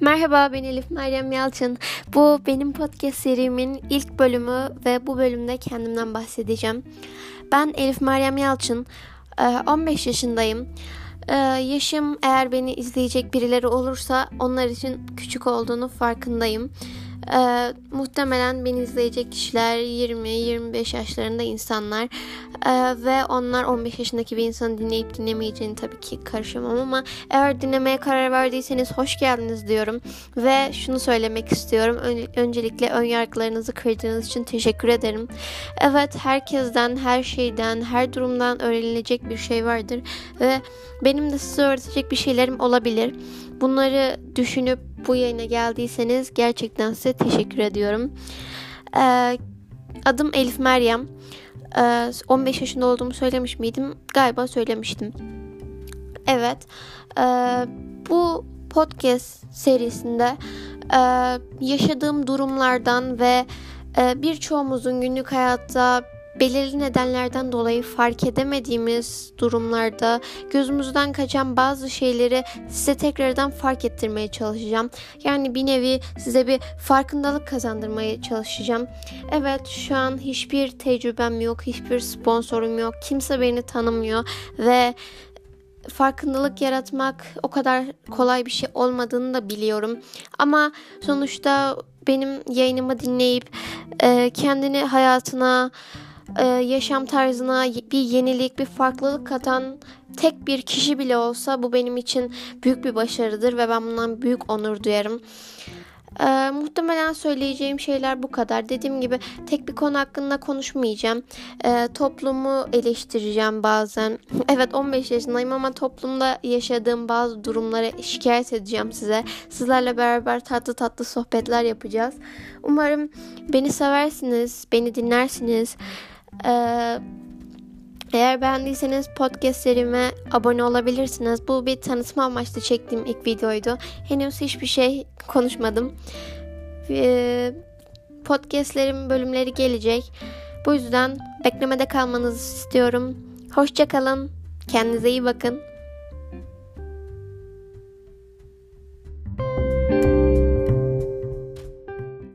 Merhaba ben Elif Meryem Yalçın. Bu benim podcast serimin ilk bölümü ve bu bölümde kendimden bahsedeceğim. Ben Elif Meryem Yalçın. 15 ee, yaşındayım. Ee, yaşım eğer beni izleyecek birileri olursa onlar için küçük olduğunu farkındayım. Ee, muhtemelen beni izleyecek kişiler 20-25 yaşlarında insanlar. Ee, ve onlar 15 yaşındaki bir insanı dinleyip dinlemeyeceğini tabii ki karışamam ama eğer dinlemeye karar verdiyseniz hoş geldiniz diyorum. Ve şunu söylemek istiyorum. Öncelikle ön yargılarınızı kırdığınız için teşekkür ederim. Evet herkesten her şeyden her durumdan öğrenilecek bir şey vardır ve benim de size öğretecek bir şeylerim olabilir. Bunları düşünüp bu yayına geldiyseniz gerçekten size teşekkür ediyorum. Ee, adım Elif Meryem. Ee, 15 yaşında olduğumu söylemiş miydim? Galiba söylemiştim. Evet. E, bu podcast serisinde e, yaşadığım durumlardan ve e, birçoğumuzun günlük hayatta belirli nedenlerden dolayı fark edemediğimiz durumlarda gözümüzden kaçan bazı şeyleri size tekrardan fark ettirmeye çalışacağım. Yani bir nevi size bir farkındalık kazandırmaya çalışacağım. Evet şu an hiçbir tecrübem yok, hiçbir sponsorum yok, kimse beni tanımıyor ve farkındalık yaratmak o kadar kolay bir şey olmadığını da biliyorum. Ama sonuçta benim yayınımı dinleyip kendini hayatına e, yaşam tarzına bir yenilik, bir farklılık katan tek bir kişi bile olsa bu benim için büyük bir başarıdır ve ben bundan büyük onur duyarım. Ee, muhtemelen söyleyeceğim şeyler bu kadar. Dediğim gibi tek bir konu hakkında konuşmayacağım. Ee, toplumu eleştireceğim bazen. evet 15 yaşındayım ama toplumda yaşadığım bazı durumları şikayet edeceğim size. Sizlerle beraber tatlı tatlı sohbetler yapacağız. Umarım beni seversiniz, beni dinlersiniz. Ee, eğer beğendiyseniz podcast serime abone olabilirsiniz. Bu bir tanıtma amaçlı çektiğim ilk videoydu. Henüz hiçbir şey konuşmadım. Ee, podcastlerim bölümleri gelecek. Bu yüzden beklemede kalmanızı istiyorum. Hoşçakalın. Kendinize iyi bakın.